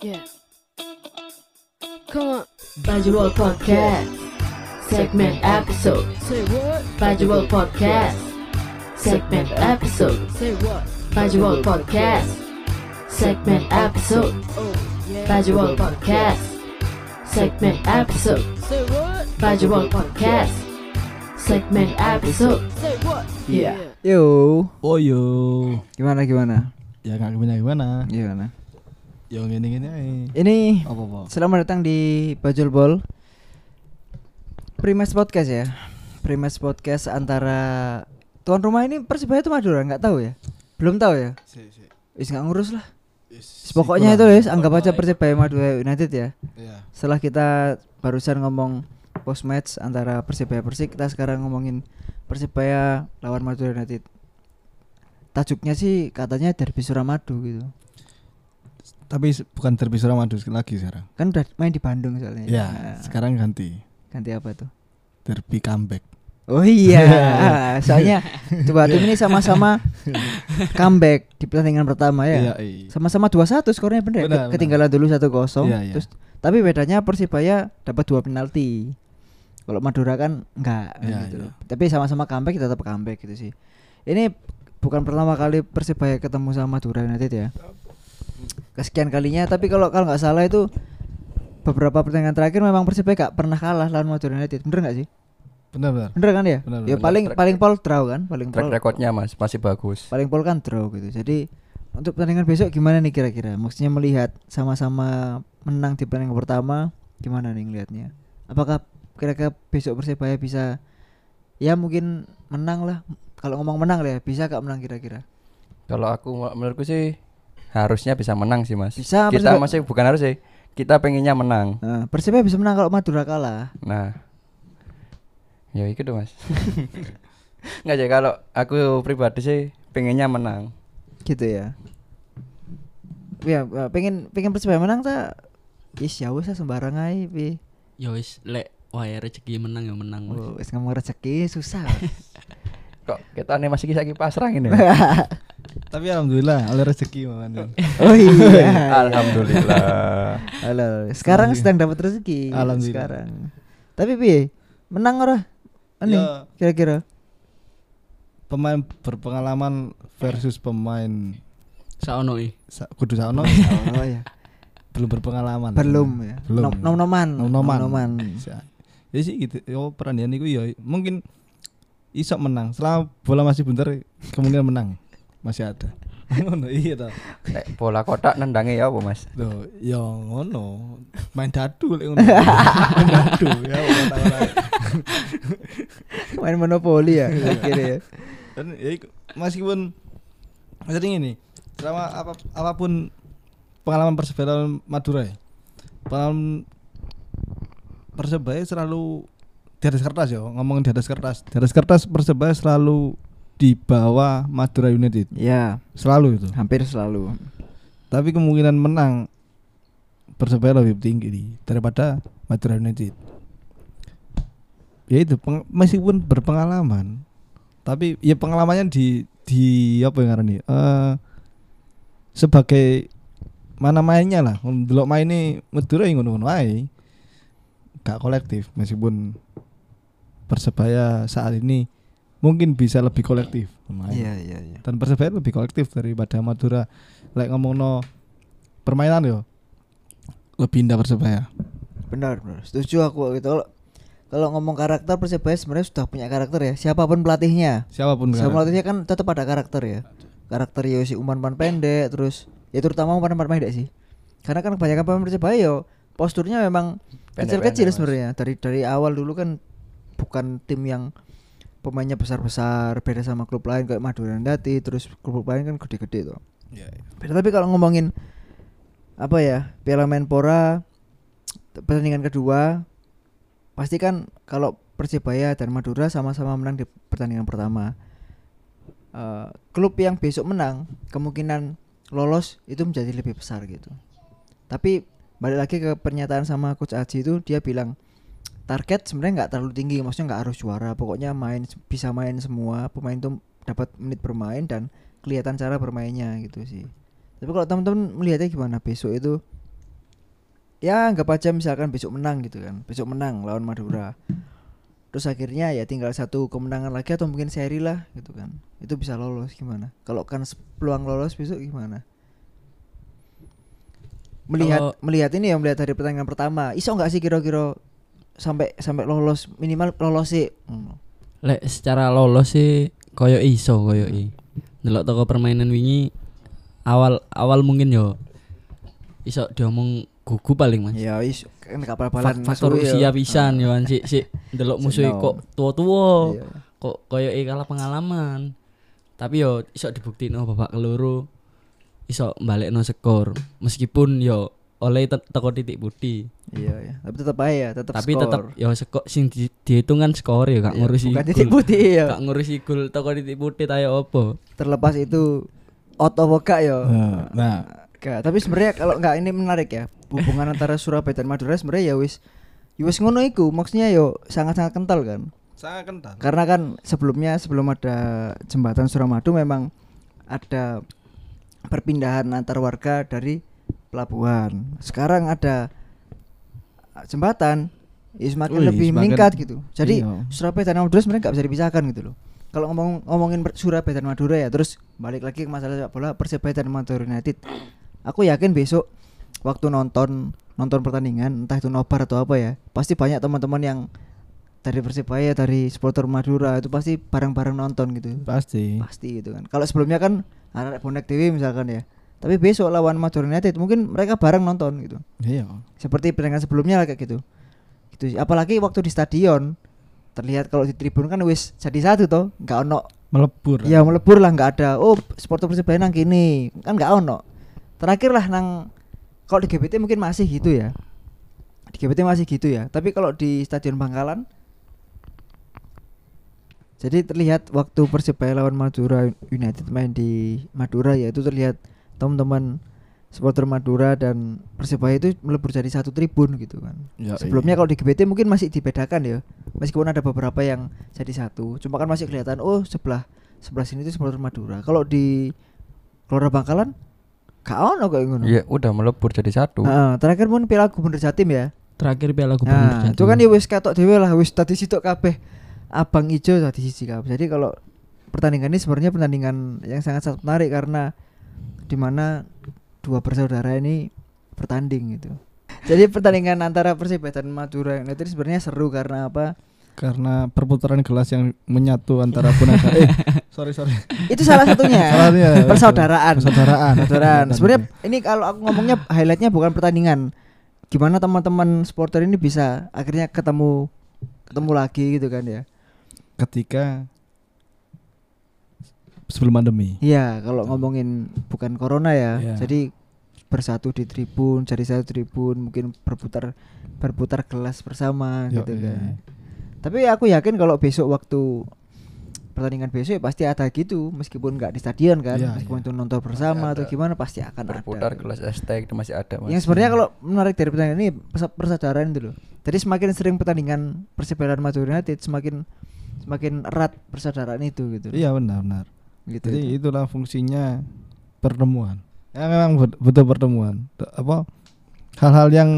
Yeah. Come on. Bajul Podcast. Segment episode. Say what? Bajul Podcast. Segment episode. Say what? Bajul Podcast. Segment episode. Oh, yeah. Podcast. Segment episode. Say what? Bajul Podcast. Segment episode. Say what? Yeah. Yo, Oh yo, gimana gimana? ya nggak gimana gimana. Gimana? Yo gini aja. Ini Apa apa? selamat datang di Bajul Ball Primes Podcast ya. Primes Podcast antara tuan rumah ini Persibaya itu Madura nggak tahu ya? Belum tahu ya? Is nggak ngurus lah. Pokoknya itu guys, anggap aja Persibaya Madura United ya. Iya. Setelah kita barusan ngomong post match antara Persibaya Persik, kita sekarang ngomongin Persibaya lawan Madura United. Tajuknya sih katanya derby Suramadu gitu. Tapi bukan derby Suramadu lagi sekarang. Kan udah main di Bandung soalnya. Ya, Nah, sekarang ganti ganti apa tuh? derby comeback. Oh iya, soalnya dua tim ini sama-sama comeback di pertandingan pertama ya. Iya, iya. Sama-sama 2-1 skornya bener, ya? Benar, Ke- Ketinggalan dulu 1-0 Iya, iya. terus tapi bedanya Persibaya dapat dua penalti. Kalau Madura kan enggak Iya, gitu. iya. Tapi sama-sama comeback tetap comeback gitu sih. Ini bukan pertama kali Persibaya ketemu sama Madura United ya. Kesekian kalinya tapi kalau kalau nggak salah itu beberapa pertandingan terakhir memang Persibaya gak pernah kalah lawan Madura United. Bener nggak sih? Benar benar. Bener kan ya? Benar, ya paling Track- paling pol draw kan, paling Track pol recordnya mas masih bagus. paling pol kan draw gitu. Jadi untuk pertandingan besok gimana nih kira-kira? Maksudnya melihat sama-sama menang di pertandingan pertama, gimana nih ngelihatnya? Apakah kira-kira besok Persibaya bisa ya mungkin menang lah. Kalau ngomong menang lah ya, bisa gak menang kira-kira? Kalau aku menurutku sih harusnya bisa menang sih mas. Bisa, Kita Persibaya- masih bukan harus sih. Kita pengennya menang. Nah, Persibaya bisa menang kalau Madura kalah. Nah, ya itu dong mas. Nggak sih kalau aku pribadi sih pengennya menang. Gitu ya. Ya, eh, pengen pengen Persibaya menang tak? Is ya wis lah, sembarang aja, Pi. Ya wis lek wae rezeki menang ya menang Mas. Oh, wis ngomong rezeki susah. Kok kita nih masih kisah pasrah ini. Tapi alhamdulillah oleh rezeki makan. oh iya. Alhamdulillah. Halo, sekarang sedang dapat rezeki. Alhamdulillah. Sekarang. Tapi piye? Menang ora? Ini Ya. kira-kira. Pemain berpengalaman versus pemain Saono i. sa- kudu saono Oh ya. belum berpengalaman. Belum ya. Belum. Nom- Nom-noman. Nom-noman. Nom-noman. Sa- Ya sih gitu. Yo peranian iku ya mungkin iso menang. Selama bola masih bentar kemungkinan menang masih ada. Ngono iya. Lek bola kotak nendangi ya apa mas? Loh, ya ngono. Main dadu lek ngono. Main dadu ya Main monopoli ya kira ya. Dan ya meskipun maksudnya ini selama apa, apa pun pengalaman Persebaya Madura ya. Pengalaman Persebaya selalu di atas kertas ya, ngomongin di atas kertas. Di atas kertas Persebaya selalu di bawah Madura United. Ya, Selalu itu. hampir selalu. Tapi kemungkinan menang Persebaya lebih tinggi di- daripada Madura United. Ya itu peng- meskipun berpengalaman, tapi ya pengalamannya di di apa yang ngarani? Eh sebagai mana mainnya lah. Delok maine Madura yang ngono-ngono ae. Gak kolektif meskipun Persebaya saat ini mungkin bisa lebih kolektif Iya, iya, iya. dan persebaya lebih kolektif daripada Madura like ngomong no permainan yo lebih indah persebaya Benar, benar. Setuju aku gitu. Kalau kalau ngomong karakter Persibaya sebenarnya sudah punya karakter ya. Siapa pun pelatihnya. siapa pun Siapa pelatihnya kan tetap ada karakter ya. Karakter yo si umpan-umpan pendek terus ya terutama umpan-umpan pendek sih. Karena kan kebanyakan pemain Persibaya yo posturnya memang kecil-kecil sebenarnya. Dari dari awal dulu kan bukan tim yang pemainnya besar-besar beda sama klub lain kayak Madura United terus klub lain kan gede-gede tuh. Iya, iya. Beda tapi kalau ngomongin apa ya Piala Menpora pertandingan kedua pasti kan kalau Persibaya dan Madura sama-sama menang di pertandingan pertama. Eh, klub yang besok menang kemungkinan lolos itu menjadi lebih besar gitu. Tapi balik lagi ke pernyataan sama coach Aji itu dia bilang target sebenarnya nggak terlalu tinggi maksudnya nggak harus juara. Pokoknya main bisa main semua pemain tuh dapat menit bermain dan kelihatan cara bermainnya gitu sih. Tapi kalau teman-teman melihatnya gimana? Besok itu ya anggap aja misalkan besok menang gitu kan. Besok menang lawan Madura. Terus akhirnya ya tinggal satu kemenangan lagi atau mungkin seri lah gitu kan. Itu bisa lolos gimana? Kalau kan peluang lolos besok gimana? Melihat Kalau- melihat ini ya melihat dari pertandingan pertama. Iso nggak sih kira-kira sampai sampai lolos minimal lolos sih Hmm. Lek secara lolos sih koyo iso koyo i. Delok toko permainan wingi awal awal mungkin yo iso diomong gugu paling Mas. ya is kan kapal balan faktor Mas Uwi ya. usia pisan yo sik sik delok Seneng. kok tua-tua. Iya. Kok koyo i kalah pengalaman. Tapi yo iso dibuktiin oh babak keloro iso balekno skor meskipun yo oleh teko titik putih. Iya ya, tapi tetap aja ya, tetap Tapi skor. tetep yo skor sing di, dihitung kan skor ya gak Iya, ngurusi bukan titik putih ya. Gak ngurusi gol teko titik putih tayo opo. Terlepas itu out of gak ya. Nah, nah. Gak, tapi sebenarnya kalau nggak ini menarik ya. Hubungan antara Surabaya dan Madura sebenarnya ya wis ya wis ngono iku, maksudnya yo sangat-sangat kental kan. Sangat kental. Karena kan sebelumnya sebelum ada jembatan Suramadu memang ada perpindahan antar warga dari pelabuhan. Sekarang ada jembatan ya semakin Wih, lebih semakin- meningkat gitu. Jadi Iya. Surabaya dan Madura sebenarnya nggak bisa dipisahkan gitu loh. Kalau ngomong ngomongin Surabaya dan Madura ya, terus balik lagi ke masalah sepak bola Persebaya dan Madura United. Aku yakin besok waktu nonton nonton pertandingan entah itu nobar atau apa ya, pasti banyak teman-teman yang dari Persebaya dari supporter Madura itu pasti bareng-bareng nonton gitu. Pasti. Pasti gitu kan. Kalau sebelumnya kan anak bonek TV misalkan ya. Tapi besok lawan Madura United mungkin mereka bareng nonton gitu. Iya. seperti pertandingan sebelumnya lah kayak gitu. Gitu apalagi waktu di stadion terlihat kalau di tribun kan wis jadi satu toh nggak ono. Melebur. ya melebur lah nggak ada. Oh supporter persebaya nang kini. Kan nggak ono. Terakhir lah nang kalau di GBT mungkin masih gitu ya. Di GBT masih gitu ya. Tapi kalau di stadion Bangkalan jadi terlihat waktu persebaya lawan Madura United main di Madura ya itu terlihat teman-teman supporter Madura dan Persebaya itu melebur jadi satu tribun gitu kan. Ya, Sebelumnya iya. kalau di GBT mungkin masih dibedakan ya. Meskipun ada beberapa yang jadi satu, cuma kan masih kelihatan oh sebelah sebelah sini itu supporter Madura. Kalau di Gelora Bangkalan gak ono kayak ngono. Iya, udah melebur jadi satu. Heeh, terakhir pun Piala Gubernur Jatim ya. Terakhir Piala Gubernur Nah, Jatim. itu kan ya wis ketok dhewe lah, wis tadi sitok kabeh abang ijo tadi sisi kabeh. Jadi kalau pertandingan ini sebenarnya pertandingan yang sangat sangat menarik karena di mana dua bersaudara ini bertanding gitu. Jadi pertandingan antara Persibaya dan Madura United sebenarnya seru karena apa? Karena perputaran gelas yang menyatu antara Bonasa. eh, sorry sorry. Itu salah satunya. Salah dia. Persaudaraan. Persaudaraan. Persaudaraan. Sebenarnya ini kalau aku ngomongnya highlightnya bukan pertandingan. Gimana teman-teman supporter ini bisa akhirnya ketemu ketemu lagi gitu kan ya. ketika sebelum pandemi. Iya, kalau ngomongin bukan corona ya. Iya. Jadi bersatu di tribun, cari satu tribun, mungkin berputar berputar gelas bersama Yo, gitu iya. kan. Tapi aku yakin kalau besok waktu pertandingan besok ya pasti ada gitu meskipun nggak di stadion kan, Iya, meskipun iya. itu nonton bersama atau gimana pasti akan Berputar ada. gelas hashtag itu masih ada mas. Yang sebenarnya kalau menarik dari pertandingan ini persa- persaudaraan itu loh. Jadi semakin sering pertandingan Persebaya dan Madura United semakin semakin erat persaudaraan itu gitu. Iya benar benar. Gitu. Jadi itu. itulah fungsinya pertemuan. Ya memang betul pertemuan. Apa hal-hal yang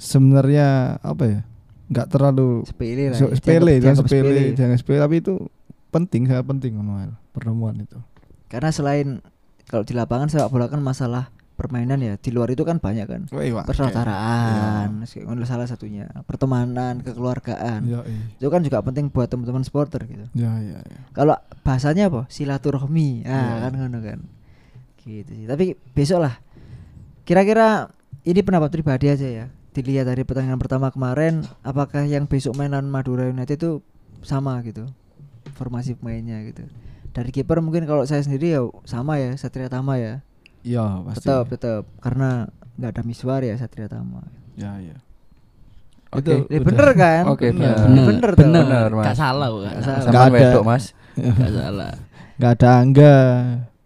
sebenarnya apa ya? nggak terlalu sepele lah. so- ya, sepele, jangan sepele, jangan sepele, tapi itu penting, sangat penting Manuel, pertemuan itu. Karena selain kalau di lapangan sepak bola kan masalah permainan ya, di luar itu kan banyak kan. Wah, Persaudaraan, kayak ngono salah satunya, pertemanan, kekeluargaan. Ya, iya. Itu kan juga penting buat teman-teman supporter gitu. ya, ya, ya. Kalau bahasanya apa? Silaturahmi. Ah, Iya. kan ngono kan. Gitu sih. Tapi besok lah. Kira-kira ini pendapat pribadi aja ya. Dilihat dari pertandingan pertama kemarin, apakah yang besok mainan Madura United itu sama gitu? Formasi pemainnya gitu. Dari kiper mungkin kalau saya sendiri ya sama ya, Satria Tama ya. Ya, pasti. Tetap, tetap. Karena nggak ada Miswar ya Satria Tama. Ya, ya. Oke. Itu Eh, udah. bener kan? Oke, Bener. bener. Bener, tuh. bener, Bener, Mas. Gak salah kok, gak Nggak salah. Sama ada. wedok mas. Gak salah. Nggak ada angga.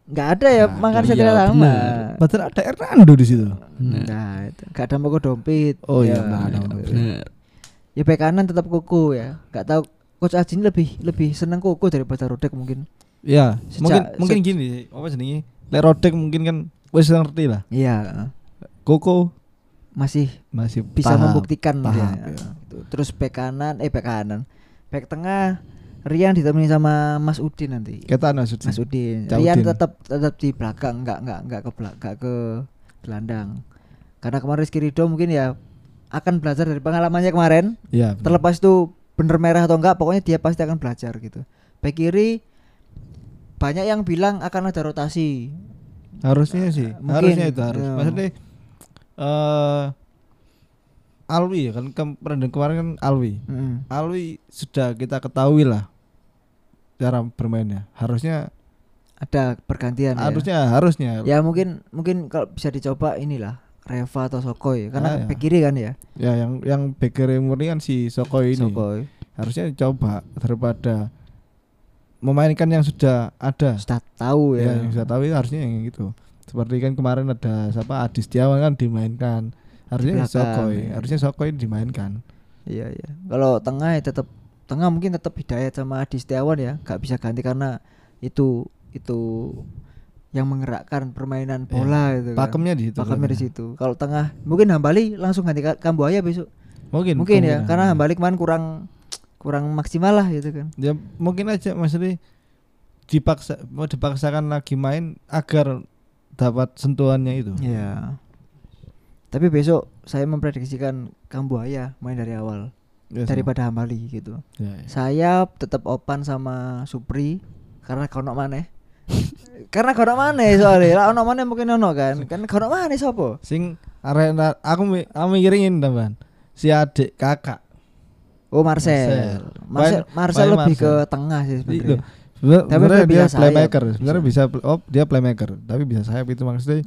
Nggak ada ya Nggak makan ada. Satria Iya, Tama. bener. Padahal ada Hernando di situ. Bener. Nah, itu. Nggak ada Moko Dompit. Oh iya, Ya, ada. Bener. Ya bek kanan tetap Koko ya. Gak tahu coach Aji ini lebih lebih seneng Koko daripada Rodek mungkin. Ya, Sejak- mungkin mungkin gini, apa jenenge? Lek Rodek mungkin kan wis ngerti lah. Iya. Koko masih masih bisa tahap, membuktikan tahap, ya. Gitu. Terus bek kanan, eh bek kanan, bek tengah Rian ditemani sama Mas Udin nanti. Kita. Mas Udin. Rian Udin. tetap tetap di belakang, nggak nggak nggak ke belak nggak ke gelandang. Karena kemarin Rizky Ridho mungkin ya akan belajar dari pengalamannya kemarin. Iya. benar. Terlepas itu bener merah atau enggak, pokoknya dia pasti akan belajar gitu. Bek kiri banyak yang bilang akan ada rotasi. harusnya sih Mungkin, harusnya itu harus ya. maksudnya eh Alwi ya kan ke- kemarin kan Alwi Mm. Alwi sudah kita ketahui lah cara bermainnya harusnya Ada pergantian ya. harusnya harusnya Ya mungkin mungkin kalau bisa dicoba inilah Reva atau Sokoy karena Ah, ya. kiri kan ya. ya yang yang backer murni kan si Soko ini Sokoy. harusnya coba daripada memainkan yang sudah ada Sudah tahu ya, ya. yang sudah tahu itu harusnya yang gitu seperti kan kemarin ada siapa Adi Setiawan kan dimainkan harusnya Belakang, Sokoi ya. harusnya Sokoi dimainkan Iya iya. Kalau tengah ya tetap tengah mungkin tetap Hidayat sama Adi Setiawan ya, nggak bisa ganti karena itu itu yang menggerakkan permainan Iya. bola itu kan. pakemnya di situ Pakemnya di situ. Kalau tengah mungkin Hambali langsung ganti Ka- Kambuaya besok. mungkin Mungkin ya, kemungkinan. karena Hambali kemarin kurang kurang maksimal lah gitu kan. ya mungkin aja maksudnya dipaksa mau dipaksakan lagi main agar dapat sentuhannya itu Iya. Tapi besok saya memprediksikan Kambuaya main dari awal Ya, daripada Hambali gitu. ya, ya. Saya tetap opan sama Supri karena kono maneh. karena kono maneh soalnya. Lah ono maneh mungkin ono kan. Kan kono maneh sapa? sing arena aku aku mikirin tambahan si adik kakak Oh Marcel. Marcel. Marcel, Main- Marcel main lebih Marcel. ke tengah sih sebenarnya. Sebenar- Tapi sebenarnya dia sayap. playmaker sebenarnya bisa pl- oh dia playmaker tapi bisa sayap itu maksudnya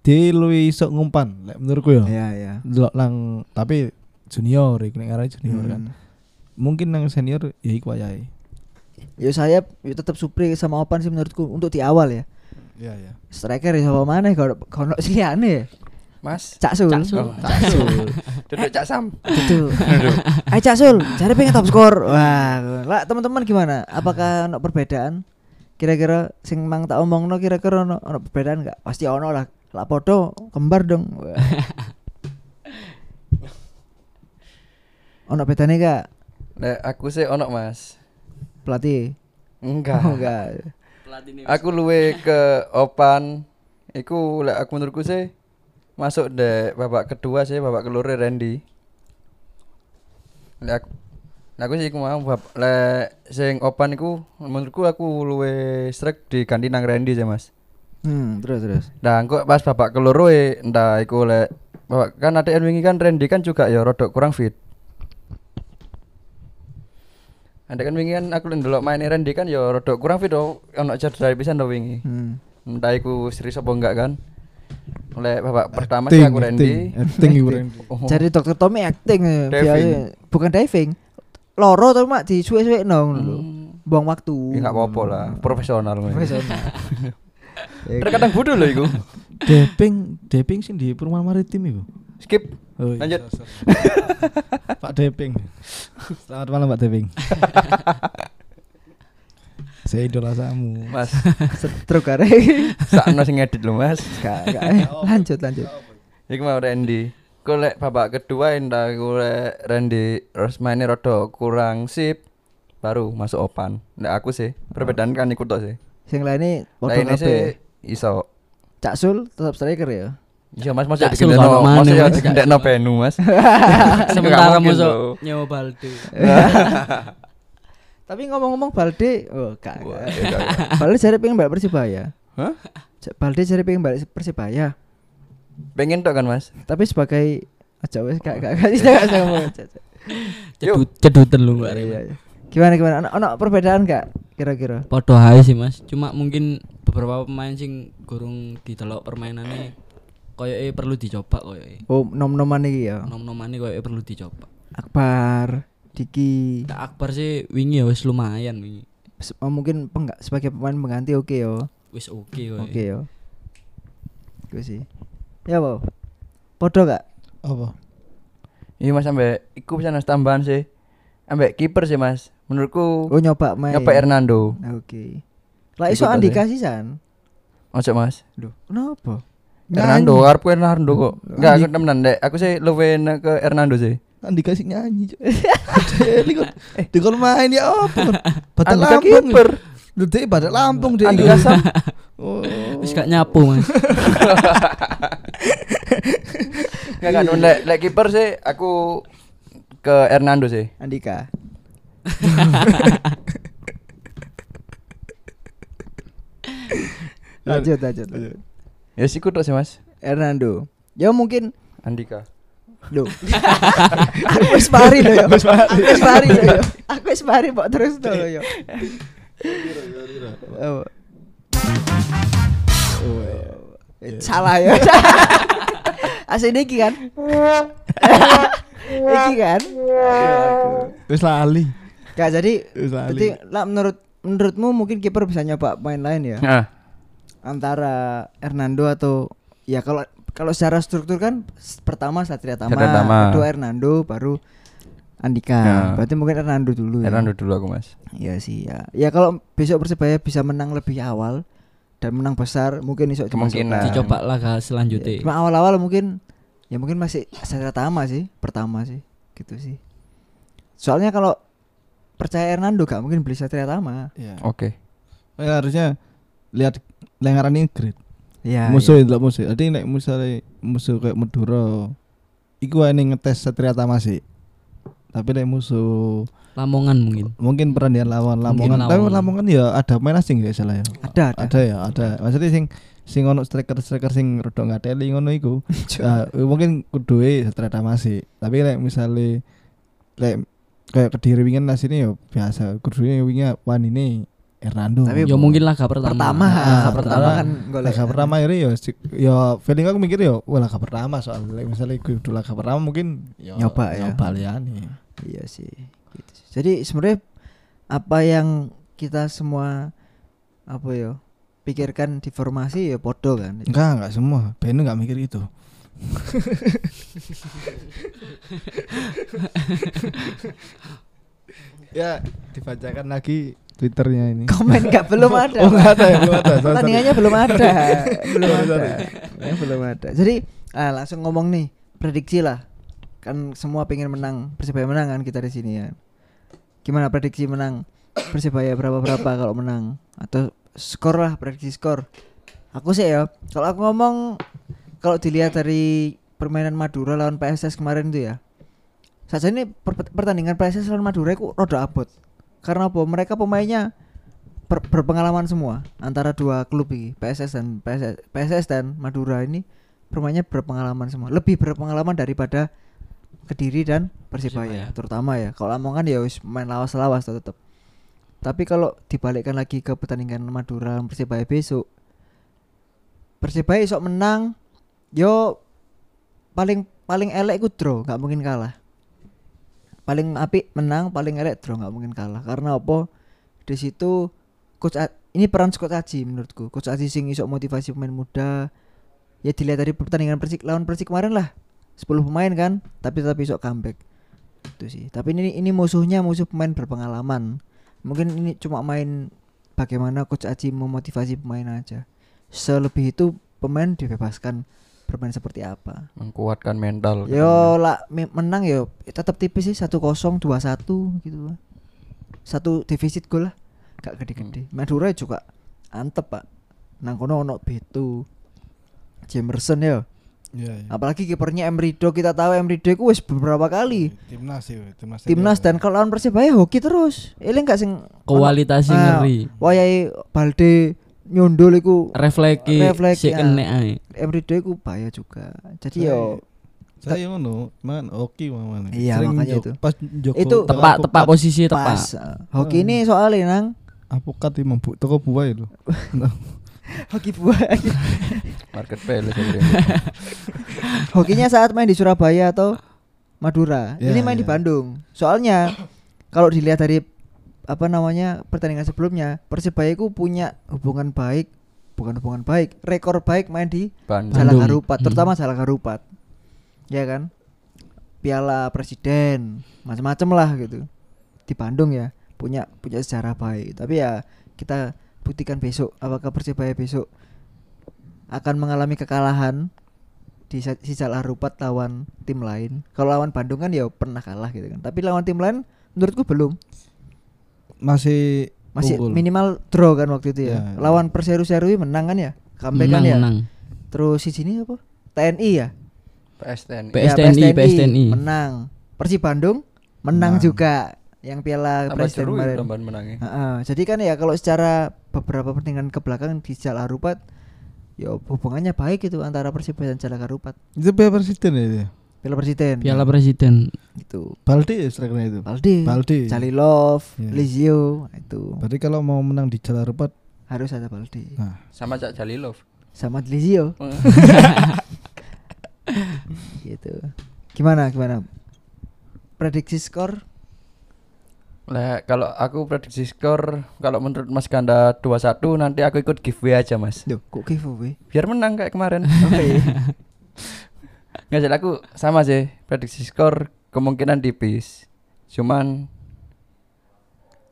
di luwih iso ngumpan menurutku ya Iya iya. delok lang tapi junior iki nek junior kan Hmm. mungkin nang senior ya iku wayahe Ya saya ya tetap Supri sama Opan sih menurutku untuk di awal ya. iya iya Striker ya sapa maneh kalau kono sih aneh. Mas. Cak Sul. Cak Sul. Oh, Cak Sul. Duduk Cak Sam. Gitu. Ayo Cak Sul, cari pengen top skor. Wah, lah teman-teman gimana? Apakah ono perbedaan? Kira-kira sing mang tak omongno kira-kira ono ono perbedaan enggak? Pasti ono lah. Lah podo kembar dong. Ono bedane enggak Lek aku sih ono Mas. pelatih? Enggak. Oh, enggak. Aku luwe ke Opan. Iku lek aku menurutku sih masuk deh babak kedua sih babak kelure Randy. Lek aku aku sih iku mau bab lek sing Opan iku menurutku aku luwe strike diganti nang Randy sih Mas. Hmm, terus terus. Nah, kok pas babak keloro entah iku lek babak kan ATN wingi kan Randy kan juga ya rodok kurang fit. Ada kan wingi kan aku ndelok main Randy kan ya rodok kurang fit oh ono cedera pisan do wingi. Hmm. Entah iku serius apa enggak kan. Oleh babak pertama sih aku Randy. acting iku Randy Oh, Jadi dokter Tommy acting ya, Diving. biasa- bukan diving. Loro tuh mak di suwe-suwe nong lho. hmm, Buang waktu. ya enggak apa-apa lah, profesional. ngono. Profesional. Ya, Terkadang bodoh loh iku. Deping Deping sing di perumahan maritim iku Skip. Oh, iya, Lanjut. Pak Deping. Selamat malam Pak Deping. Saya idola kamu. Mas, Setruk kare. sakno sing ngedit lho, Mas. Gak, gak. Lanjut lanjut. Iku mau Randy. Ku lek babak kedua endah ku lek Randy terus mainnya rada kurang sip baru masuk opan. Lek aku sih perbedaan kan ikut tok sih. Sing lainnya sih kabeh. iso. Cak Sul tetap striker ya. Iya Mas masuk Cak Sul digendekno, kono mana, masuk ya Mas? digendekno Benu Mas. Sementara loh. nyewa Balde. Tapi ngomong-ngomong Balde, oh gak. iya, iya. Balde jare pengen balik Persibaya. Hah? Balde jare pengen balik Persibaya. Pengen tok kan Mas? Tapi sebagai aja wes gak gak gak tidak usah ngomong. Cedut cedutan lu Mbak Iya, Rima. iya. Gimana gimana? Ono, ono perbedaan gak kira-kira? Podo hae sih Mas. Cuma mungkin beberapa pemain sing gurung ditelok permainannya koyoke perlu dicoba koyoke. Oh, nom-noman iki ya. Nom-nomane koyoke perlu dicoba. Akbar, Diki. Kak Akbar sih wingi ya wis lumayan wingi. Oh, mungkin pengga, sebagai pemain pengganti oke yo. Wis oke koyoke. Oke yo. Gue sih. Ya, Bo. Podo gak? Apa? Iya Mas sampe iku bisa tambahan sih. Ambek kiper sih Mas. Menurutku Oh, nyoba main. nyoba Hernando. Oke. Lah iso Andika aja. sisan. Ojo Mas. Loh, kenapa? Hernando, karepku Hernando kok. Enggak, aku temenan dek. Aku sih luwe ke Hernando sih. Kan dikasih nyanyi Cuk. Deli eh di kon main ya apa Andika Lampung dek batal Lampung dek Andika Sam. oh Wis gak nyapu Mas. Enggak kan lek lek kiper sih aku ke Hernando sih. Andika. lanjut, lanjut. Ya sih kudu sih Mas. Hernando. Ya mungkin Andika. Loh. aku wis mari lho ya. Aku wis mari lho ya. Aku wis mari mbok terus to lho ya. Oh. Eh, Salah ya. Asli iki kan. iki kan. wis lali Gak jadi berarti lah menurut menurutmu mungkin kiper bisa nyoba main lain ya Nah, antara Hernando atau ya kalau kalau secara struktur kan pertama Satria Tama, Satria Tama. kedua Hernando baru Andika. Ya. Berarti mungkin Hernando dulu ya. Hernando dulu aku Mas. Iya sih ya. Ya kalau besok Persebaya bisa menang lebih awal dan menang besar mungkin iso Kemungkinan. dimasukkan. Dicoba laga Ya, selanjutnya. Cuma awal-awal mungkin ya mungkin masih Satria Tama sih pertama sih gitu sih. Soalnya kalau percaya Hernando gak mungkin beli Satria Tama. ya Oke. Ya, harusnya lihat lengaran ini grade Iya. musuh itu musuh. Jadi nek misalnya musuh kayak Madura iku ning ngetes Satria Tama sih tapi nek musuh Lamongan mungkin. mungkin perandingan lawan Mungkin Lamongan. Tapi Lamongan. Ya ada main asing ya salah ya? Ada, ada. ada ya ada. Maksudnya sing sing ono striker striker sing rada ngateli ngono iku. Ya, mungkin kudu Satria Tama sih tapi nek misalnya lek kayak kediri wingi asine ya biasa. Kudu wingi wan ini Hernando Tapi Ya mungkin laga pertama. pertama, Ah, pertama pertama. kan golek. laga pertama ini ya si- ya feeling aku mikir ya wah laga pertama soalnya misalnya kudu laga pertama mungkin ya Nyoba ya. nyoba liyane Iya sih. Gitu. Jadi sebenarnya apa yang kita semua apa ya pikirkan di formasi ya podo kan. enggak enggak semua Beno enggak mikir itu ya dibacakan lagi twitternya ini Komen nggak belum ada. oh Pak. enggak ada ya belum ada. Pertandingannya belum ada. belum ada. Ya, belum ada. Jadi ah, langsung ngomong nih prediksi lah. Kan semua pengen menang Persebaya menang kan kita di sini ya. Gimana prediksi menang Persebaya berapa berapa kalau menang atau skor lah prediksi skor. Aku sih ya kalau aku ngomong kalau dilihat dari permainan Madura lawan PSS kemarin itu ya. Saja ini per- pertandingan PSS lawan Madura itu rada abot. Karena apa? Mereka pemainnya ber- berpengalaman semua. Antara dua klub ini PSS dan PSS, PSS dan Madura ini permainnya berpengalaman semua. Lebih berpengalaman daripada Kediri dan Persibaya Persibaya. terutama ya. Kalau Lamongan ya wis main lawas-lawas tetap tapi kalau dibalikkan lagi ke pertandingan Madura dan Persibaya besok Persibaya esok menang yo paling paling elek ku draw nggak mungkin kalah paling apik menang paling elek draw nggak mungkin kalah. Karena apa? Di situ coach A- ini peran coach Aji menurutku. Coach Aji sing iso motivasi pemain muda. Ya dilihat dari pertandingan Persik lawan Persik kemarin lah. 10 pemain kan tapi tetap iso comeback. Itu sih. Tapi ini ini musuhnya musuh pemain berpengalaman. Mungkin ini cuma main bagaimana coach Aji memotivasi pemain aja. Selebih itu pemain dibebaskan bermain seperti apa Mengkuatkan mental. Yo lah me- menang yo tetap tipis sih 1-0 2-1 gitu lah. Satu defisit gol lah. Gak gede-gede. Madura juga antep, Pak. Nang kono ono Beto. Jamerson ya. Iya, iya. Apalagi kipernya Emrido kita tahu Emrido itu wis beberapa kali timnas sih timnas timnas dan kalau lawan Persibaya hoki terus. Eling gak sing Kualitasnya Ah, ngeri. Wayahe Balde nyundul iku Refleksi Refleksi, si ya. kene ae. Emrido iku bahaya juga. Jadi yo saya ngono man oke mama Iya, makanya itu. pas Joko Itu- Tepak tepak posisi tepak. pas. uh, Hoki ini soalnya nang apokat iki membu toko buah itu hoki buah. Market place ya, Hokinya saat main di Surabaya atau Madura. Ya, ini main di ya. Bandung. Soalnya kalau dilihat dari apa namanya pertandingan sebelumnya, Persibaya itu punya hubungan baik, bukan hubungan baik, rekor baik main di Bandung. Harupat, Hmm. terutama Jalan Harupat. Ya kan? Piala Presiden, macam-macam lah gitu. Di Bandung ya, punya punya sejarah baik. Tapi ya kita buktikan besok apakah Persibaya besok akan mengalami kekalahan di sa- sisa Harupat lawan tim lain. Kalau lawan Bandung kan ya pernah kalah gitu kan. Tapi lawan tim lain menurutku belum. Masih Masih unggul. minimal draw kan waktu itu ya. Ya, ya. Lawan Perseru Serui menang kan ya? Comeback menang kan ya? menang Terus di sini apa? TNI ya? PSTN. P- Ya, PSTNI, PSTNI. menang. Persib Bandung menang Menang. juga yang Piala Tambah Presiden ya kemarin. tambahan menangnya. Heeh, jadi kan ya kalau secara beberapa pertandingan ke belakang di Jalak Harupat ya hubungannya baik itu antara Persibaya dan Jalak Harupat. Itu piala presiden ya itu ya? Piala Presiden. Piala Presiden itu. Balde ya strikernya itu. Balde, Balde. Jalilov, Iya. Lizio itu Berarti kalau mau menang di Jalan Rupat, harus ada Balde. nah Sama Cak Jalilov. Sama Lizio gitu. Gimana gimana? Prediksi skor Lah kalau aku prediksi skor kalau menurut Mas Ganda 2-1 nanti aku ikut giveaway aja Mas. Duh, kok giveaway? Biar menang kayak kemarin. Oke. Nggak jadi aku sama sih prediksi skor kemungkinan tipis. Cuman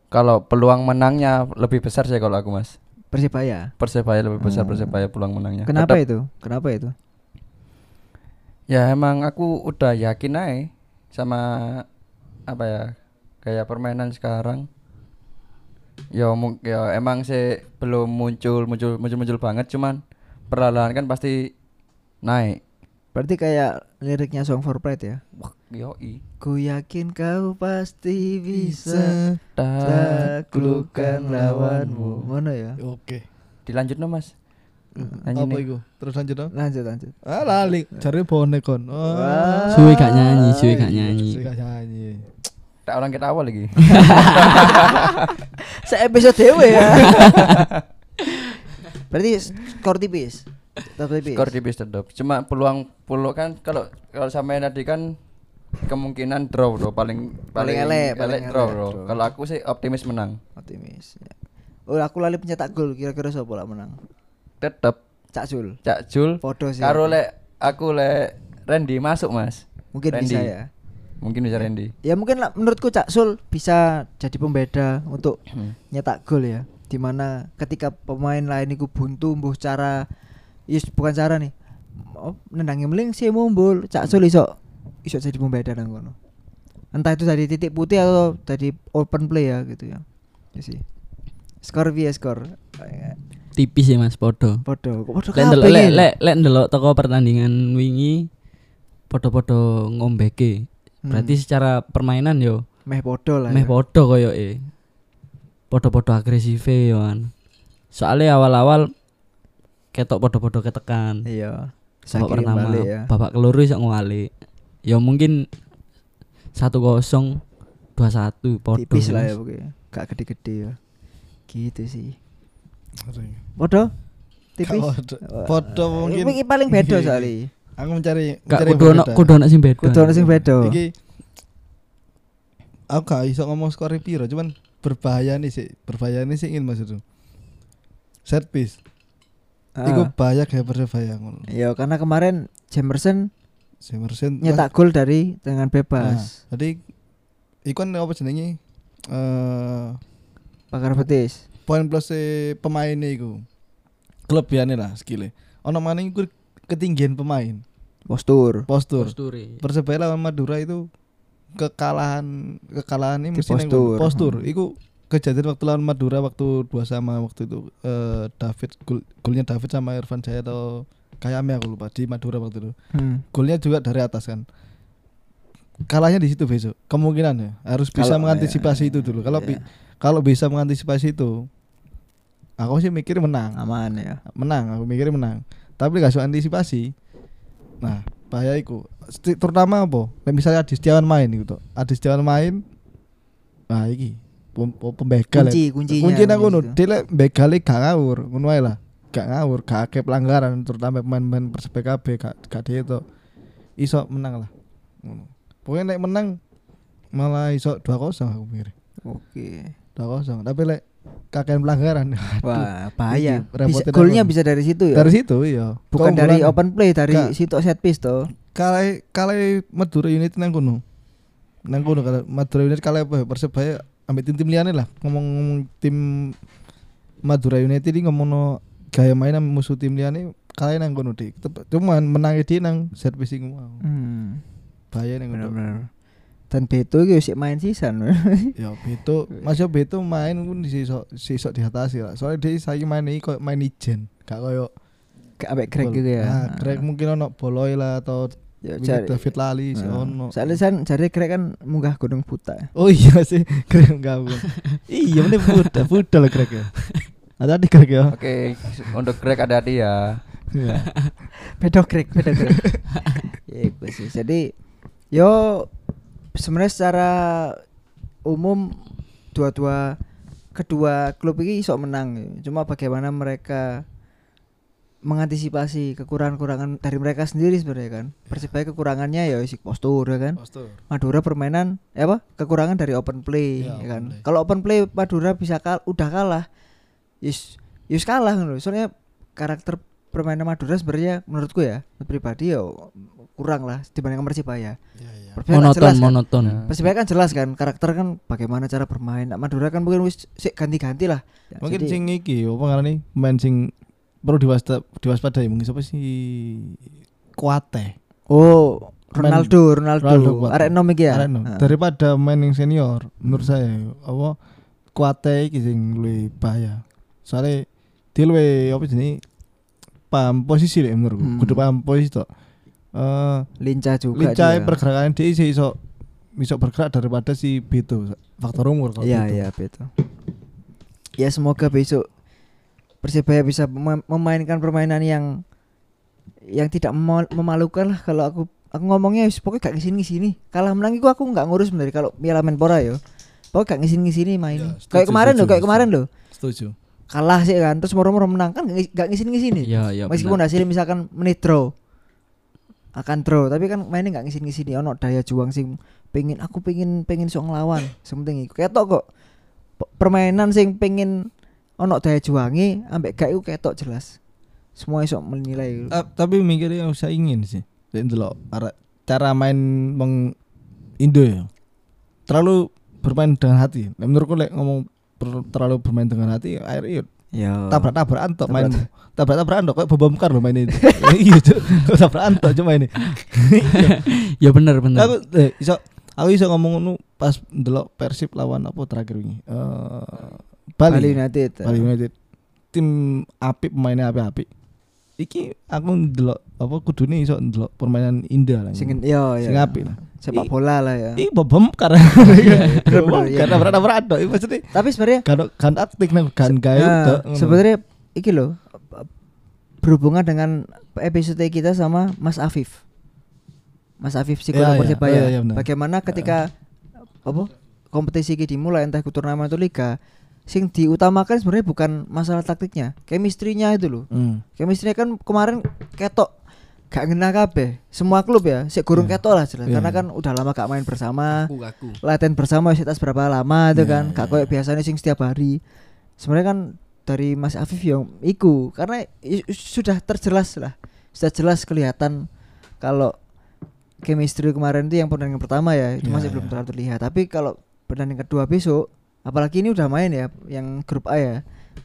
kalau peluang menangnya lebih besar sih kalau aku Mas. Persibaya. Persebaya lebih besar Hmm. Persebaya peluang menangnya. Kenapa Tetap- itu? Kenapa itu? Ya emang aku udah yakin aja sama apa ya kayak permainan sekarang. Ya ya emang sih belum muncul muncul muncul muncul banget cuman perlahan kan pasti naik. Berarti kayak liriknya Song for Pride ya. Yoi. Ku yakin kau pasti bisa taklukkan lawanmu. Mana ya? Oke. Dilanjut no mas. Nyanyi Apa itu? Terus lanjut dong. Lanjut lanjut. Ah lali, cari bonek kon. Oh. Suwe gak nyanyi suwe gak nyanyi Suwe gak nyanyi. Tak orang kita awal lagi. Se episode dewe ya. Berarti skor tipis. Tetap tipis. Skor tipis tetap. Cuma peluang peluang kan kalau kalau sama tadi kan kemungkinan draw bro paling Paling elek, paling draw bro. Kalau aku sih optimis menang. Optimis. Ya. Oh, aku lali pencetak gol kira-kira siapa lah menang? Tetep Cak Jul Podo sih. karo lek aku lek Randy masuk mas. Mungkin Randy. bisa ya. Mungkin bisa Randy. Ya mungkin lah, menurutku Cak Sul bisa jadi pembeda untuk Hmm. nyetak gol ya. Di mana ketika pemain lain itu buntu mbuh cara Yes, bukan cara nih. Oh, nendangi meling sih mumbul. Cak Sul iso iso jadi pembeda nang kono. Entah itu dari titik putih atau dari open play ya gitu ya. Ya sih. Skor via skor. tipis sih mas podo Podo, kok podo lek kabeh lek iki? lek lek ndelok toko pertandingan wingi podo-podo ngombeke Hmm. berarti secara permainan yo meh podo lah. meh ya. podo koyoke podo-podo agresif yo kan soalnya awal-awal ketok podo-podo ketekan Iya. babak Sakirin pertama ya. babak keloro iso ngwalik ya mungkin satu kosong dua satu podo Tipis lah ya pokoknya. Gak gede-gede ya. Gitu sih. Podo? Tipis. Podo. Mungkin. Iki paling beda soalnya. Aku mencari Gak mencari kudu ono kudu ono sing beda Kudu ono sing beda. Iki aku gak iso ngomong skor piro, cuman berbahaya nih sih. Berbahaya nih sih ingin maksud tuh. Set piece. Iku Ah. bahaya kayak persebaya ngono. Iya, karena kemarin Jamerson Semersen nyetak gol dari dengan Nah, bebas. jadi iku kan apa jenenge? Eh Pakar betis. poin plus e pemain iku. Kelebihannya lah skillnya. Ono maning iku ketinggian pemain, Postur. postur. Posture. Persebaya lawan Madura itu kekalahan kekalahan ini mesti postur. postur. Hmm. Iku kejadian waktu lawan Madura waktu dua sama waktu itu eh David gol, golnya David sama Irfan Jaya atau Kayame aku lupa di Madura waktu itu. Hmm. Golnya juga dari atas kan. Kalahnya di situ besok. Kemungkinan ya harus bisa Kalau- mengantisipasi ya, itu dulu. Kalau ya. bi- kalau bisa mengantisipasi itu aku sih mikir menang. aman ya. Menang, aku mikir menang. Tapi gak antisipasi. Nah, bahaya. Sti- Terutama apa? Misalnya Adi Setiawan main gitu. Adi Setiawan main. Nah, iki pembegal. Kunci, ya. kuncinya. Kunci nang ngono, gitu. dia lek begale gak ngawur, ngono ae lah. Gak ngawur, gak akeh pelanggaran terutama pemain-pemain Persib KB gak gak itu. Iso menang lah. Ngono. Pokoknya nek menang malah iso 2-0 aku mikir. Oke. 2-0. Tapi lek kakean pelanggaran. Wah, bahaya. Bisa, golnya bisa dari situ ya. Dari situ iya. Bukan dari Keunggulan- open play, dari Gak. situ set piece toh. kalah kalah Madura United nang kono. Nang kono Madura United kalah apa ya? Persebaya ambek tim-tim liane lah. Ngomong tim Madura United ini ngomong gaya main sama musuh tim liane kalah nang kono dik. Cuman menang di nang servis iku mau. Hmm. Bahaya nang kono. Dan Beto iki sik main sisan. Ya Beto, Mas yo Beto main pun sisok sisok diatasi lah. Soalnya dia saya main iki koyo main ijen, gak koyo Gak ambek Greg gitu ya. Nah, Greg mungkin ono Boloy lah atau Ya, mungkin cari- David Lali si Nah, ono. Soalnya kan jare Greg kan munggah Gunung Buta. Oh iya sih, Greg gabung. iya, ini Buddha, Buddha lah Greg ya. Ada di Greg ya. Oke, untuk Greg ada dia. Iya. Beda Greg, beda Greg. ya iku sih. Jadi yo sebenarnya secara umum dua-dua kedua klub ini iso menang. Cuma bagaimana mereka mengantisipasi kekurangan-kekurangan dari mereka sendiri sebenarnya kan. Persibaya kekurangannya ya isi postur ya kan. Postur. Madura permainan eh apa kekurangan dari open play Iya, ya kan. open play. Kalau open play Madura bisa kal udah kalah. Yus yus kalah loh. Soalnya karakter permainan Madura sebenarnya menurutku ya pribadi ya kurang lah dibandingkan Persibaya. Iya, iya. Persibaya kan monoton jelas kan. monoton Persibaya kan jelas kan karakter kan bagaimana cara bermain. Nah, Madura kan mungkin wis sik ganti-ganti lah. Ya, Mungkin jadi- sing iki apa ngarani main sing perlu diwaspada diwaspadai mungkin siapa sih Kuate. Oh Main- Ronaldo, Ronaldo, Ronaldo kuat. arek enom iki ya. Areno. Heeh. Daripada main yang senior menurut saya apa Kuate iki sing luwih bahaya. Soalnya dia luwih apa jenenge paham posisi lek menurutku. Hmm. Kudu paham posisi tok. Eh lincah juga. lincah pergerakan dia sih iso iso bergerak daripada si Beto faktor umur kalau Iya Beto. iya betul. Ya semoga besok Persibaya bisa mema- memainkan permainan yang yang tidak mema- memalukan lah kalau aku aku ngomongnya wis pokoknya gak ngisini ngisini kalah menang itu aku nggak ngurus bener kalau Piala Menpora ya pokoknya gak ngisini ngisini main. Ya, setuju, kayak kemarin loh setuju, kayak kemarin loh Setuju. kalah sih kan terus moro-moro menang kan gak, gak ngisini iya iya meskipun benar. hasilnya misalkan menit draw akan draw tapi kan mainnya nggak ngisini ngisini ono daya juang sing pengen aku pengen pengen sok ngelawan sementing iku. Ketok kok permainan sing pengen ono daya juangi ambek gak iku ketok jelas semua iso menilai Ta- tapi mikirnya yang saya ingin sih. Delok ara- cara main meng Indo ya. Terlalu bermain dengan hati. Lek menurutku lek ngomong per- terlalu bermain dengan hati air iya ya tabrak-tabrakan tok main. Tabrak- Tabrak-tabrakan tok kayak bom-bomkar loh main ini. Iya, Cuk. tabrakan tok cuma ini. ya bener bener Aku eh, iso aku iso ngomong ngono pas ndelok Persib lawan apa terakhir ini. Eh Bali. Bali United Bali United. Tim apik pemainnya apik-apik. Iki aku ndelok apa kudune iso ndelok permainan indah lah. sing yo Sing ya apik lah. sepak bola lah ya Ih bom karena iya. karena berat berat. Ini maksudnya tapi sebenarnya kan kan aktif nang kan gawe ngono. sebenarnya iki loh berhubungan dengan episode kita sama Mas Afif. Mas Afif psikolog Iya, iya. Iya, iya, benar. Bagaimana ketika apa kompetisi ini dimulai entah itu turnamen atau liga, sing diutamakan sebenarnya bukan masalah taktiknya, chemistry-nya itu loh. Hmm. Chemistry kan kemarin ketok gak ngena kabeh. Semua klub ya, sik gurung Iya. ketok lah jelas. Iya, Karena iya. kan udah lama gak main bersama aku aku latihan bersama sekitar berapa lama itu Iya, kan iya, gak kayak iya. biasanya sing setiap hari sebenarnya kan dari Mas Afif yang iku karena sudah terjelas lah sudah jelas kelihatan kalau chemistry kemarin itu yang pertandingan pertama ya itu Iya, masih iya. belum terlalu terlihat tapi kalau pertandingan kedua besok apalagi ini udah main ya yang grup A ya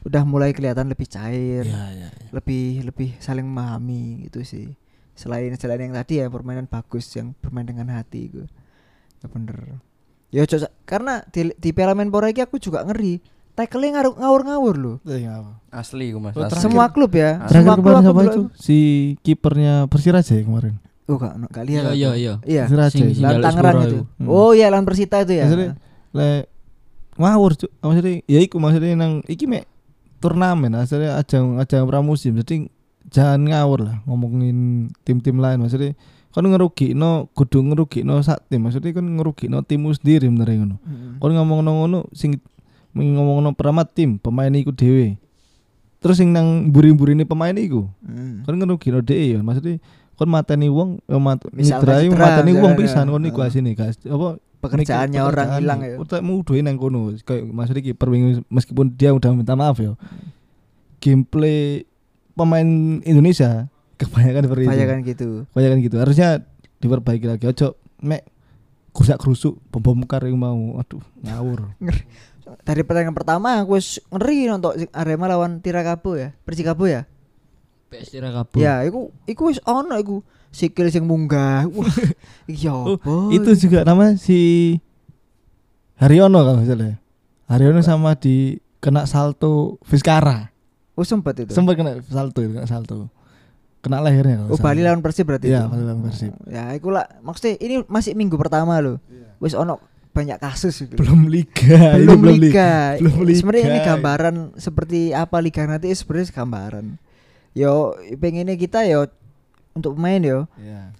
udah mulai kelihatan lebih cair Iya, iya. iya. lebih lebih saling memahami gitu sih selain selain yang tadi ya permainan bagus yang bermain dengan hati itu ya bener ya cocok karena di, di Piala Menpora ini aku juga ngeri tackle ngawur ngawur ngawur loh Eh, apa. Asli gue mas. Oh, asli. semua klub ya Terakhir semua klub belum- itu? Si kipernya Persiraja ya kemarin. oh gak gak lihat iya aku. iya iya iya Persiraja. Lawan Tangerang itu. Hmm. oh iya lawan Persita itu ya Maksudnya le ngawur cuk. Maksudnya ya iku maksudnya nang iki mek turnamen asalnya ajang ajang pramusim. Jadi jangan ngawur lah ngomongin tim-tim lain maksudnya kan ngerugi no kudu ngerugi no sak tim maksudnya kan ngerugi no timmu sendiri bener ngono Mm-mm. kon ngomong ngono sing ngomong no peramat tim pemain iku dhewe terus sing nang buri-burine pemain iku Mm. kan ngerugi no dhewe ya maksudnya kon mateni wong eh, mat citra, mateni wong pisan kon iku asine guys apa pekerjaannya orang hilang ya Utakmu udah nang kono kayak maksudnya kiper wingi meskipun dia udah minta maaf ya. Gameplay pemain Indonesia kebanyakan seperti itu. kebanyakan gitu Kebanyakan gitu. Harusnya diperbaiki lagi. Ojo mek kusak kerusuk bom bom kar yang mau. Aduh, ngawur. dari pertandingan pertama aku wis ngeri nonton Arema lawan Tirakabo ya Persikabo ya PS tira kabur. Ya, iku iku wis ono iku sikil sing munggah. Wah, iki Oh, itu juga nama si Haryono kalau misalnya Haryono sama di kena salto Fiskara Oh, sempet itu. sempat kena salto kena salto kena lehernya kalau Oh, Bali lawan Persib berarti Iya, itu. Bali lawan Persib. Ya, iku lah maksudnya ini masih minggu pertama loh. Wis ono banyak kasus itu. belum liga ini belum, li- liga. belum liga. Sebenarnya ini gambaran seperti apa liga nanti sebenarnya gambaran. Yo pengennya kita yo untuk pemain yo. Iya.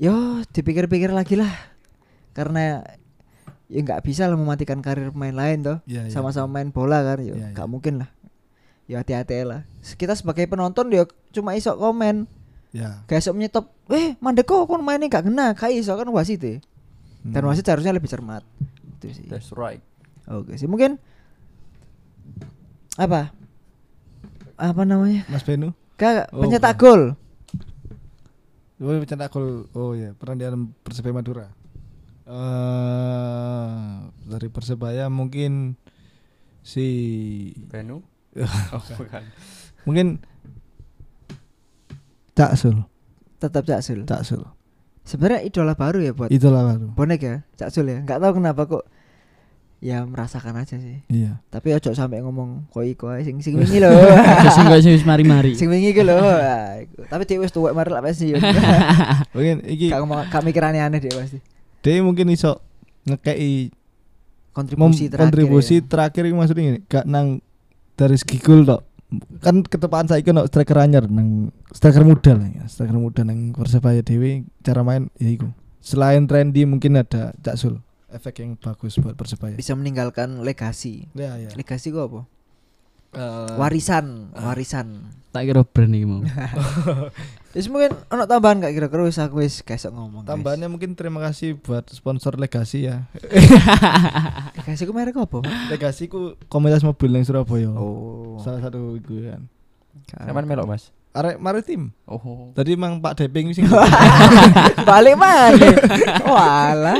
Yo dipikir-pikir lagi lah. Karena ya nggak bisa lah mematikan karir pemain lain toh. Iya, iya. Sama-sama main bola kan yo. Iya, nggak iya. mungkin lah. Ya hati-hati lah. Kita sebagai penonton yo cuma isok komen. ya Gak isok menyetop, "Eh, Mandeko kon mainnya gak kena." Gak iso kan wasit ya. Dan Hmm. wasit harusnya lebih cermat. Itu sih. That's right. Oke sih mungkin apa? Apa namanya? Mas Benu Kak Oh, pencetak bukan. gol. Oh, pencetak gol. Oh ya, pernah di dalam Persebaya Madura. Eh dari Persebaya mungkin si Benu? oh, bukan. mungkin Caksul, Tetap Caksul. Caksul. Sebenarnya idola baru ya buat Itulah baru. bonek ya, Caksul ya. Nggak tahu kenapa kok ya merasakan aja sih. Iya. Tapi ojo sampai ngomong koi koi sing sing wingi lho. Enggak sih wis mari-mari. sing wingi lho. Ah, iku. Tapi dia wis tuwek mari lah pasti. Mungkin iki Gak ngomong gak mikir aneh-aneh dia pasti. dia mungkin iso ngekei Kontribusi terakhir. kontribusi ya. terakhir ini maksudnya ini gak nang dari segi gol tok kan ketepaan saya no striker anyar nang striker muda lah ya striker muda nang Persebaya Dewi cara main ya iku selain trendy mungkin ada Caksul efek yang bagus buat Persebaya Bisa meninggalkan legasi. ya ya Legasi gua apa? Eh, Warisan, warisan. Tak kira brand iki mau. Terus mungkin ono tambahan gak kira-kira wis aku wis kesok ngomong. guys. tambahannya mungkin terima kasih buat sponsor Legasi ya Legasi ku merek apa? Legasi ku komunitas mobil yang Surabaya Oh. salah satu itu kan Sampean melok, Mas. Arek maritim Oh. tadi emang Pak Deping sing Balik mana? Walah.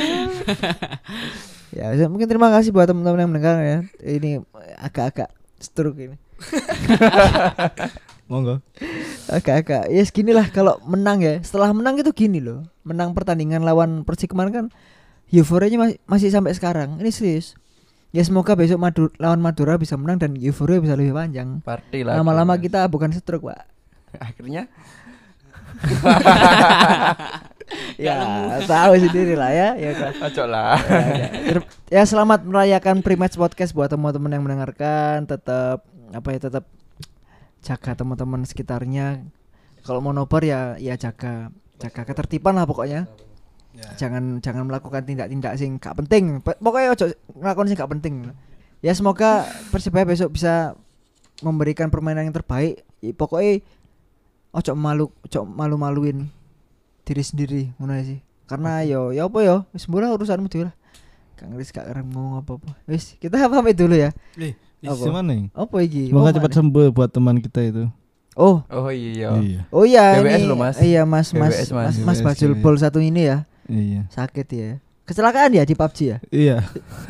ya, mungkin terima kasih buat teman-teman yang mendengar ya. Ini agak-agak stroke ini. monggo Agak-agak ya segini lah kalau menang ya. Setelah menang itu gini loh. Menang pertandingan lawan Persik kemarin kan euforianya masih, masih sampai sekarang. Ini serius. Ya semoga besok Madu, lawan Madura bisa menang dan euforia bisa lebih panjang. Lama-lama kita bukan stroke, Pak. akhirnya ya, tahu sendiri lah ya. Ya, udah. ojo lah. ya, ya. Ya selamat merayakan Primatch Podcast buat teman-teman yang mendengarkan. Tetap apa ya tetap jaga teman-teman sekitarnya. Kalau mau nobar ya ya jaga jaga ketertiban lah pokoknya. Jangan jangan melakukan tindak-tindak sing gak penting. Pe- Pokoknya ojo ngelakuin sing gak penting. Ya semoga Persebaya besok bisa memberikan permainan yang terbaik. I- Pokoknya ojo malu ojo malu-maluin diri sendiri ngono ae sih. Karena yo ya apa yo wis murah urusanmu dhewe lah. Gak ngerti gak keren ngomong apa-apa. Wis, kita pamit dulu ya. Eh, Apa? mana nih? Apa iki? Semoga Oh, cepat mana? sembuh buat teman kita itu. Oh, Oh iya. Iya. oh iya BWS ini. loh, Mas. Iya, Mas, Mas, BWS, Mas. Mas, Bajul iya. Bol satu ini ya. Iya. Sakit ya. Kecelakaan ya di PUBG ya? Iya.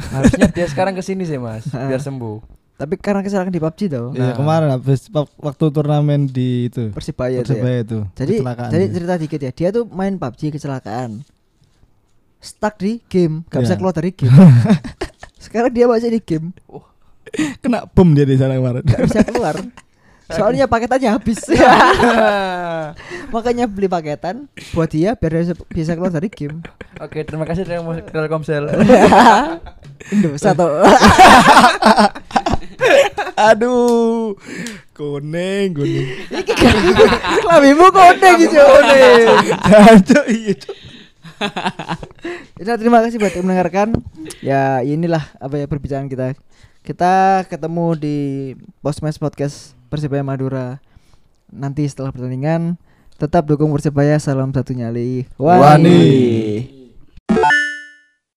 Harusnya dia sekarang ke sini sih, Mas, biar sembuh. Tapi karena kecelakaan di PUBG tau. Iya, Nah. kemarin habis wak- waktu turnamen di itu. Persibaya itu ya. Itu. Jadi kecelakaan jadi dia. cerita dikit ya. Dia tuh main PUBG kecelakaan. Stuck di game, gak bisa Iya. keluar dari game. Sekarang dia masih di game, kena bom dia di sana kemarin. gak bisa keluar. Soalnya paketannya habis. Makanya beli paketan buat dia biar dia bisa- keluar dari game. Oke, terima kasih Telkom- Telkomsel. Indo satu. Aduh. Kuning, kuning. Labimu kode gitu. Jancuk iya. Cuk. Ya, terima kasih buat yang mendengarkan. Ya inilah apa ya perbincangan kita. Kita ketemu di Postmatch Podcast Persebaya Madura nanti setelah pertandingan. Tetap dukung Persebaya. Salam satu nyali. Wani.